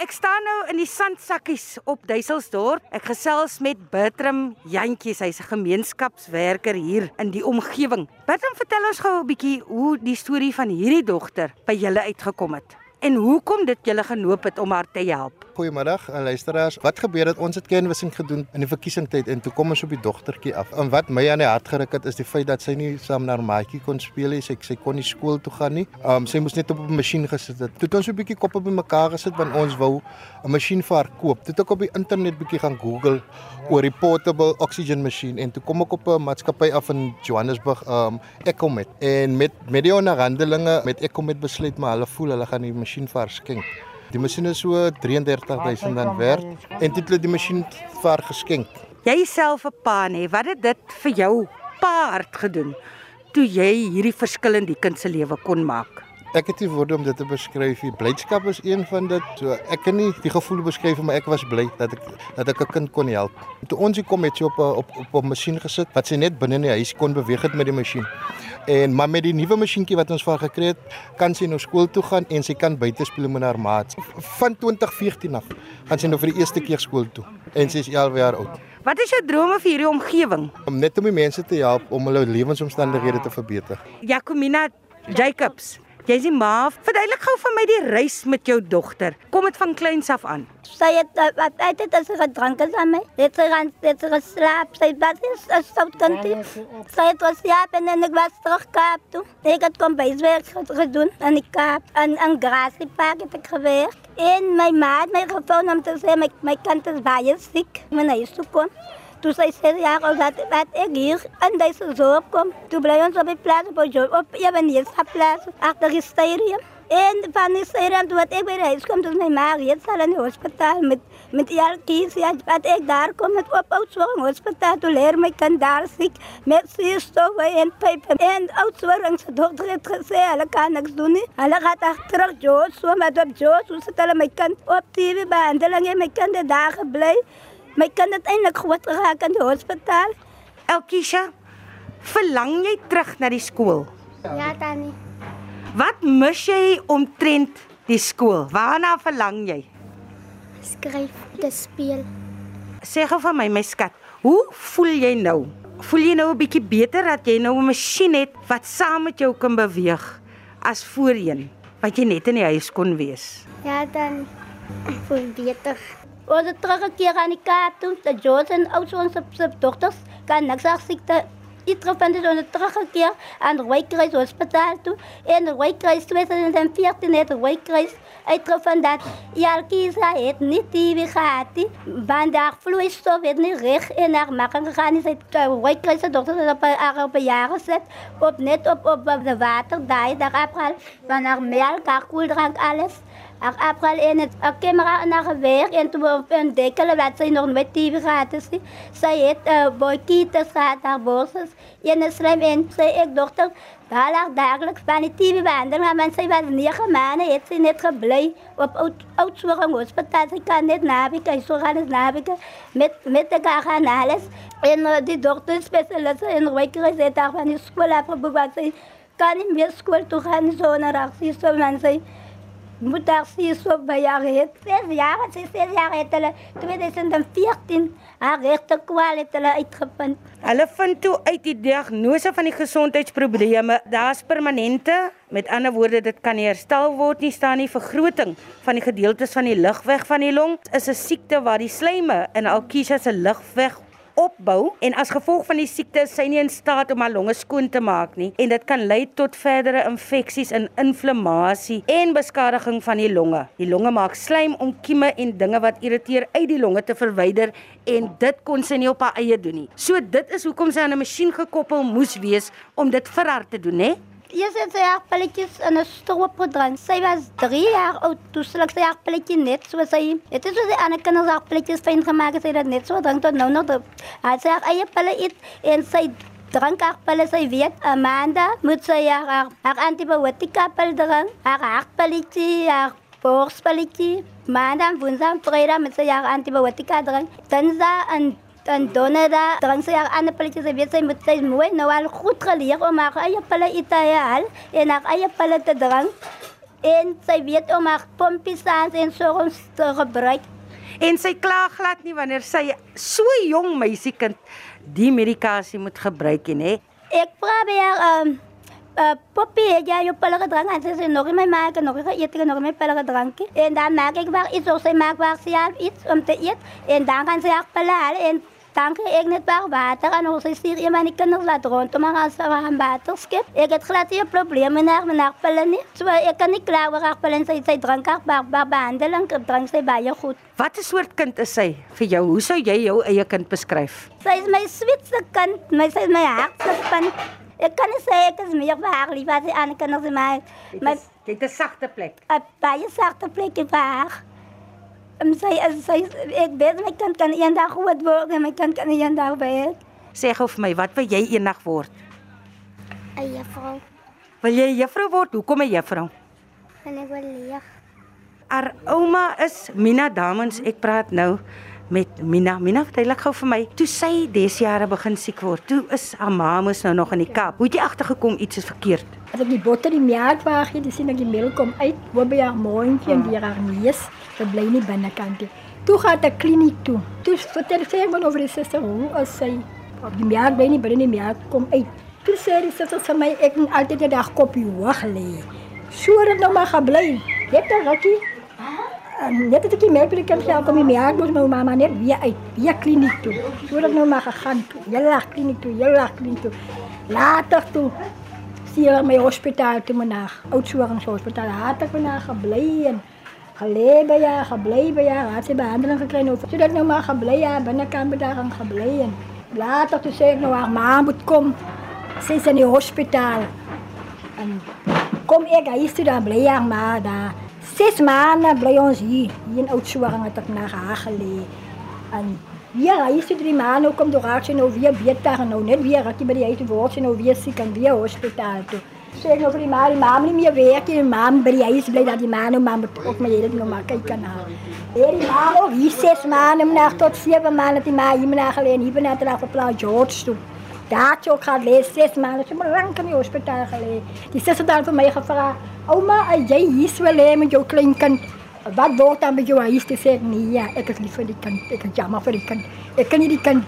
Ek staan nou in die sandsakkies op Duiselsdorp. Ek gesels met Bertram Jantjies, hy's 'n gemeenskapswerker hier in die omgewing. Bertram, vertel ons gou 'n bietjie hoe die storie van hierdie dogter by julle uitgekom het en hoekom dit julle genoop het om haar te help. Goeiemiddag aan luisteraars. Wat gebeur het? Ons het canvassing gedoen in die verkiesingstyd en toe kom ons op die dogtertjie af. En wat my aan die hart geruk het is die feit dat sy nie saam na haar maatjie kon speel nie. Sy sy kon nie skool toe gaan nie. Um sy moes net op 'n masjien gesit het. Toe het ons 'n bietjie koppe bymekaar gesit want ons wou 'n masjien vir haar koop. Toe het ek op die internet bietjie gaan Google oor die portable oxygen masjien en toe kom ek op 'n maatskappy af in Johannesburg, um Ecomet. En met met die onderhandelinge met Ecomet besluit maar hulle voel hulle gaan die masjien vir haar skenk. Die masjien is so 33000 rand werd en dit het die masjien vir geskenk. Jy self 'n pa nê, wat het dit vir jou pa hart gedoen toe jy hierdie verskil in die kind se lewe kon maak? Ek het nie woorde om dit te beskryf nie. Blydskap is een van dit. So ek kan nie die gevoel beskryf maar ek was bly dat ek dat ek 'n kind kon help. Toe ons hier kom het sy op 'n op op 'n masjien gesit wat sy net binne in die huis kon beweeg het met die masjien. En maar met die nuwe masjienkie wat ons vir haar gekry het, kan sy nou skool toe gaan en sy kan buite speel met haar maats. Van 2014 af gaan sy nou vir die eerste keer skool toe en sy is 11 jaar oud. Wat is jou drome vir hierdie omgewing? Om net om die mense te help om hulle lewensomstandighede te verbeter. Jacomina Jacobs. Jy's die ma. Verduidelik gou vir my die reis met jou dogter. Kom dit van kleins af aan? Sy het wat uit het as sy gedrink het aan my. Het sy gaan het sy geslaap. Sy was is as sout kind. Sy het was ja en ek was terug Kaap toe. Ek het kom byswerk gedoen aan die Kaap en aan Grassy Park het ek gewerk. En my ma het my gefoon om te sê my my kind is baie siek. My huis toe kom. Toe sy sê ja, het wat ek hier in deze zorg kom. Toe bly ons op die plaats op jou op Ebenezer plaats agter die stadium. En van die stadium toe wat ek by die huis kom, toe my ma reeds al in die hospitaal met met Jalkies, ja, wat ek daar met op Oudtshoorn hospitaal, toe leer my kind daar siek met suurstof en pype. En Oudtshoorn se dokter het gesê, hulle kan niks doen. Hulle gaat terug Joos, so met op Joos, hoe sit hulle my kind op TV behandeling en my kind het daar gebly. My kind het eintlik groot geraak in die hospitaal. Elkisha, verlang jy terug na die skool? Ja, Tannie. Wat mis jy omtrent die skool? Waarna verlang jy? Skryf, te speel. Sê gou vir my my skat, hoe voel jy nou? Voel jy nou 'n bietjie beter dat jy nou 'n masjien het wat saam met jou kan beweeg as voorheen, wat jy net in die huis kon wees? Ja, dan voel beter. Ons het teruggekeer aan die Kaap toe. De George en oud ons se dogters kan niks aan siekte. Iedere van die ons teruggekeer aan die Rooikruis Hospitaal toe. En die Rooikruis 2014 het die Rooikruis uitgevind dat Jalkisa het nie TV gehad nie. Want daar vloeistof het nie reg in haar maag gegaan. Sy het die Rooikruis dokters het op haar op jare gezet. Op net op, op, op de water daar, daar afgehaald. Van haar melk, haar koeldrank, alles. Ek april en het 'n kamera na gewerk en toe op 'n dekkel wat sy nog met TV gehad het. Sy het 'n uh, boetjie te gehad haar borses. En slim en sy ek dogter daar lag dagelijks van die TV behandeling maar sy was 9 maande het sy net gebly op oud oudsorg hospitaal. Sy kan net naby kyk so gaan naby met met die gaan alles. En uh, die dokter spesialiste en werkers het daar van die skool afgebouwd. Sy kan nie meer skool toe gaan so na reaksie so mense moet daar sien so by jaar het. Zes jaar, sy zes jaar het hulle 2014 haar regte kwal het hulle uitgevind. Hulle vind toe uit die diagnose van die gesondheidsprobleme, daar's permanente, met ander woorde dit kan herstel word nie, staan nie vergroting van die gedeeltes van die lugweg van die long. Is 'n siekte waar die slyme in Alkisha se lugweg opbou en as gevolg van die siekte is sy nie in staat om haar longe skoon te maak nie en dit kan lei tot verdere infeksies en inflammasie en beskadiging van die longe. Die longe maak slijm om kieme en dinge wat irriteer uit die longe te verwyder en dit kon sy nie op haar eie doen nie. So dit is hoekom sy aan 'n masjien gekoppel moes wees om dit vir haar te doen, hè? Eers het sy haar pilletjies in 'n stroop gedrink. Sy was 3 jaar oud toe sy sy haar pilletjie net so sy. Dit is so die ander kinders haar pilletjies fyn gemaak het sy dit net so drink tot nou nog. Hy sê haar eie pille eet en sy drink haar pille sy weet Amanda moet sy haar haar, haar antibiotika pil drink. Haar hartpilletjie, haar borspilletjie. Maandag, woensdag, vrydag moet sy haar antibiotika drink. Dinsdag en en donderdag drink sy haar ander pilletjies. Sy weet sy moet sy mooi nou al goed geleer om haar eie pille te haal en haar eie pille te drink. En sy weet om haar pompies aan en ons te gebruik. En sy kla glad nie wanneer sy so jong meisiekind die medikasie moet gebruik nie, hè? Ek vra by haar um, uh, jy jou pille gedrank? En sy sê, nog in my maak, nog in geëet, nog in my pille gedrank. En dan maak ek waar iets, of sy maak waar sy haar iets om te eet. En dan gaan haar pille halen en dan krijg ik net waar water. En als ik hier iemand die kinderen laat rondom maar als ze een water skip. Ik heb glad hier problemen met haar, met haar pillen niet. So, ik kan niet klaar met haar pillen. Zij, zij drank haar maar, maar behandeling, ik drank sy baie goed. Watter soort kind is sy vir jou? Hoe sou jy jou eie kind beskryf? Sy is my sweetste kind, my, sy is my hartste kind. Ek kan nie sê ek is meer vir haar lief as die ander kinders in my... my Jy het 'n sagte plek. 'n baie sagte plekkie vir haar. En sy is sy ek weet my kind kan eendag groot word en my kind kan eendag werk. Sê gou vir my, wat wil jy eendag word? 'n juffrou Wil jy 'n juffrou word? Hoekom 'n juffrou? en ek wil leer. Haar ouma is Mina Damens. Ek praat nou met Mina. Mina, verduidelik gou vir my. Toe sy dese jare begin siek word, toe is haar ma mos nou nog in die Kaap. Hoe het jy agtergekom iets is verkeerd? As ek die botter die melk waag, dan sien ek die melk kom uit, wo by haar mondjie en deur haar neus. Dit bly nie binnekant nie. Toe gaan ek kliniek toe. Toe vertel sy ek maar oor die suster hoe as sy op die melk bly nie binne die melk kom uit. Toe sê die suster vir my ek moet altyd 'n dag kopie hoog lê. So het dit nou maar gebly. Jy het rukkie. En net het ek die melk by die kind gehad, kom die melk mos my mamma net weer uit, weer kliniek toe. So het dit nou maar gegaan toe. Jy lag kliniek toe, jy lag kliniek toe. Later toe stuur my hospitaal toe maar Oudtshoornshospitaal. Had ek maar gebly en gelê by haar, gebly by haar, het sy behandeling gekry nou. So dat nou maar gebly haar binnekant by daar gaan gebly en later toe sê ek nou haar ma moet kom. Sy is in die hospitaal. En kom ek huis toe dan bly haar ma daar. Ses maande bly ons hier, hier in Oudtshoorn het ek na haar gelê. En Ja, sê die man nou kom toe raak sy nou weer beter nou net weer raak hy by die huis word sy nou weer siek en weer hospitaal toe. Sê ek nou vir die ma, die ma moet nie meer werk nie, die ma by die huis bly dat die ma nou maar moet ook my hele nou maar kyk kan haar. En die ma nou hier ses maande na tot sewe maande die ma hier na gelê hier binne het daar op plaas George toe. Daar het ook gehad les ses maande, sy moet lank in die hospitaal gelê. Die suster dan vir my gevra, "Ouma, as jy hier so lê met jou klein kind, wat word dan met jou huis te sê? Nee, ja, ek is lief vir die kind. Ek is jammer vir die kind. Ek kan nie die kind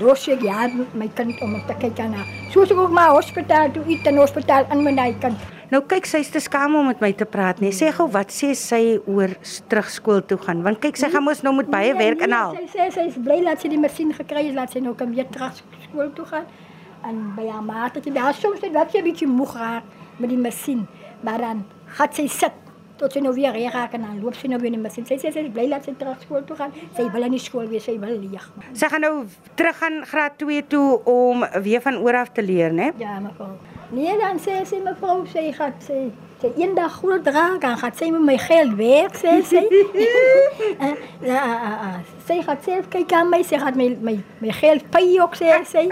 los ek ja my kind om te kyk aan haar. Soos ek ook maar hospitaal toe uit in hospitaal in my nee kind. Nou kyk, sy's te skaam om met my te praat nie. Sê gou wat sê sy oor s- terug skool toe gaan? Want kyk, sy gaan mos nou met baie werk inhaal. Nee, Sy sê sy is bly dat sy die masjien gekry het, laat sy nou kan weer terug skool toe gaan. En by haar ma het sy daar soms net wat sy 'n bietjie moeg raak met die masjien, maar dan gaan sy sit tot sy nou weer reg raak en dan loop sy nou weer in die masjien. Sy sê sy is bly dat sy terug skool toe gaan. Sy wil in die skool wees, sy wil leer. Sy gaan nou terug gaan graad 2 toe om weer van oor af te leer, né? Ja, mevrou. Nee, dan sê sy mevrou, sy gaan sy sy eendag groot raak en gaan sy met my geld werk, sê sy. Eh, ja, ah, ah, ah. sy gaan self kyk aan my, sy gaan my my my geld pay ook sê sy.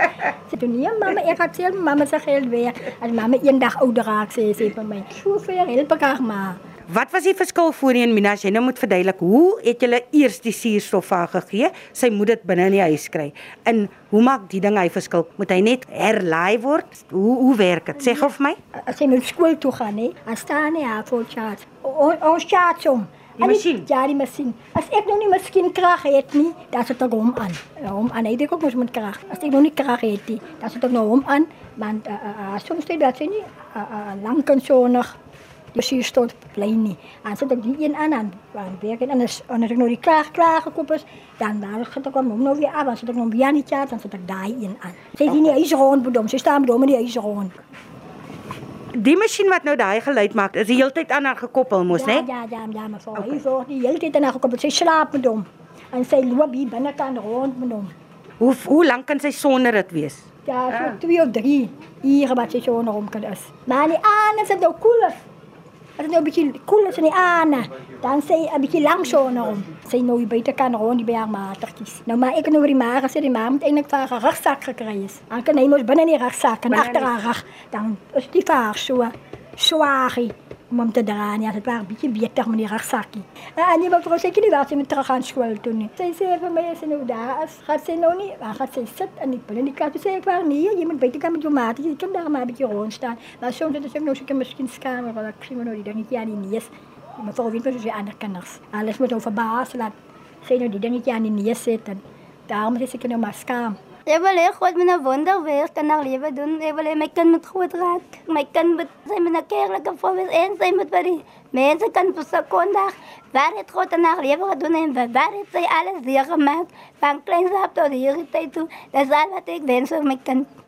Sy doen nee, mamma, ek gaan self met mamma se geld werk. As mamma eendag ouder raak, sê sy vir my. So ver help ek haar maar. Wat was die verskil voorheen Mina? As Jy nou moet verduidelik, hoe het julle eers die suurstof vir haar gegee? Sy moet dit binne in die huis kry. En hoe maak die ding hy verskil? Moet hy net herlaai word? Hoe hoe werk dit? Sê gou vir my. As sy moet skool toe gaan, hè, dan staan hy haar voor chat. Ons chat hom. Die En masjien? Ja, die masjien. As ek nou nie miskien krag het nie, dan sit ek hom aan. Ja, Hom aan. Hy het ook mos met krag. As ek nou nie krag het nie, dan sit ek nou hom aan, want uh, uh, soms sê dat sy nie uh, uh, lank en so nog die masjien stond bly nie. Dan sit ek die een aan aan. Want werk en en as ek nou die krag klaar gekoop is, dan dan sit ek hom nou weer af, dan sit ek nou weer aan die chat, dan sit ek daai een aan. Sy is nie huis rond bedom, sy staan bedom in die huis rond. Die masjien wat nou daai geluid maak, is die heeltyd aan haar gekoppel mos, né? Ja, ja, ja, ja, mevrouw. Okay. Hy zorg die hele tyd na gekom, sy slaap met hom. En sy loop hier binnekant rond met hom. Hoe hoe lank kan sy sonder dit wees? Ja, so twee of drie ure wat sy so onder hom kan is. Maar die aane is nou koeler. As dit nou 'n bietjie koeler is in die aane, dan sy 'n bietjie lank so onder hom. Sy nou hier buite kan rond die by haar matertjies. Nou maar ek het nou vir die ma gesê die ma moet eintlik vir haar 'n rugsak gekry is. Dan kan hy mos binne in die rugsak en Binne agter in die- haar rug, dan is die vir haar so swaagie. Om hom te dra nie. Dit was 'n bietjie beter met die rugsakie. En nie mevrou sê nie waar sy moet terug gaan skool toe nie. Sy sê vir my as sy nou daar is, gaan sy nou nie, waar gaan sy sit in die binnenkant? Sy sê ek waar nie, jy moet buite kan met jou maat, jy kan daar maar 'n bietjie rond staan. Maar soms dit is ek nou seker miskien skaam, maar ek nou nou nou ek nou wil hê God moet 'n wonder weer kan na lewe doen. Ek wil hê my kind moet groot raak. My kind moet sy moet 'n kerklike vrou wees en sy moet by die mense kan vir sekondag waar het God na lewe gedoen en waar het sy alles weer gemaak van kleins af tot hierdie tyd toe. Dis al wat ek wens vir my kind.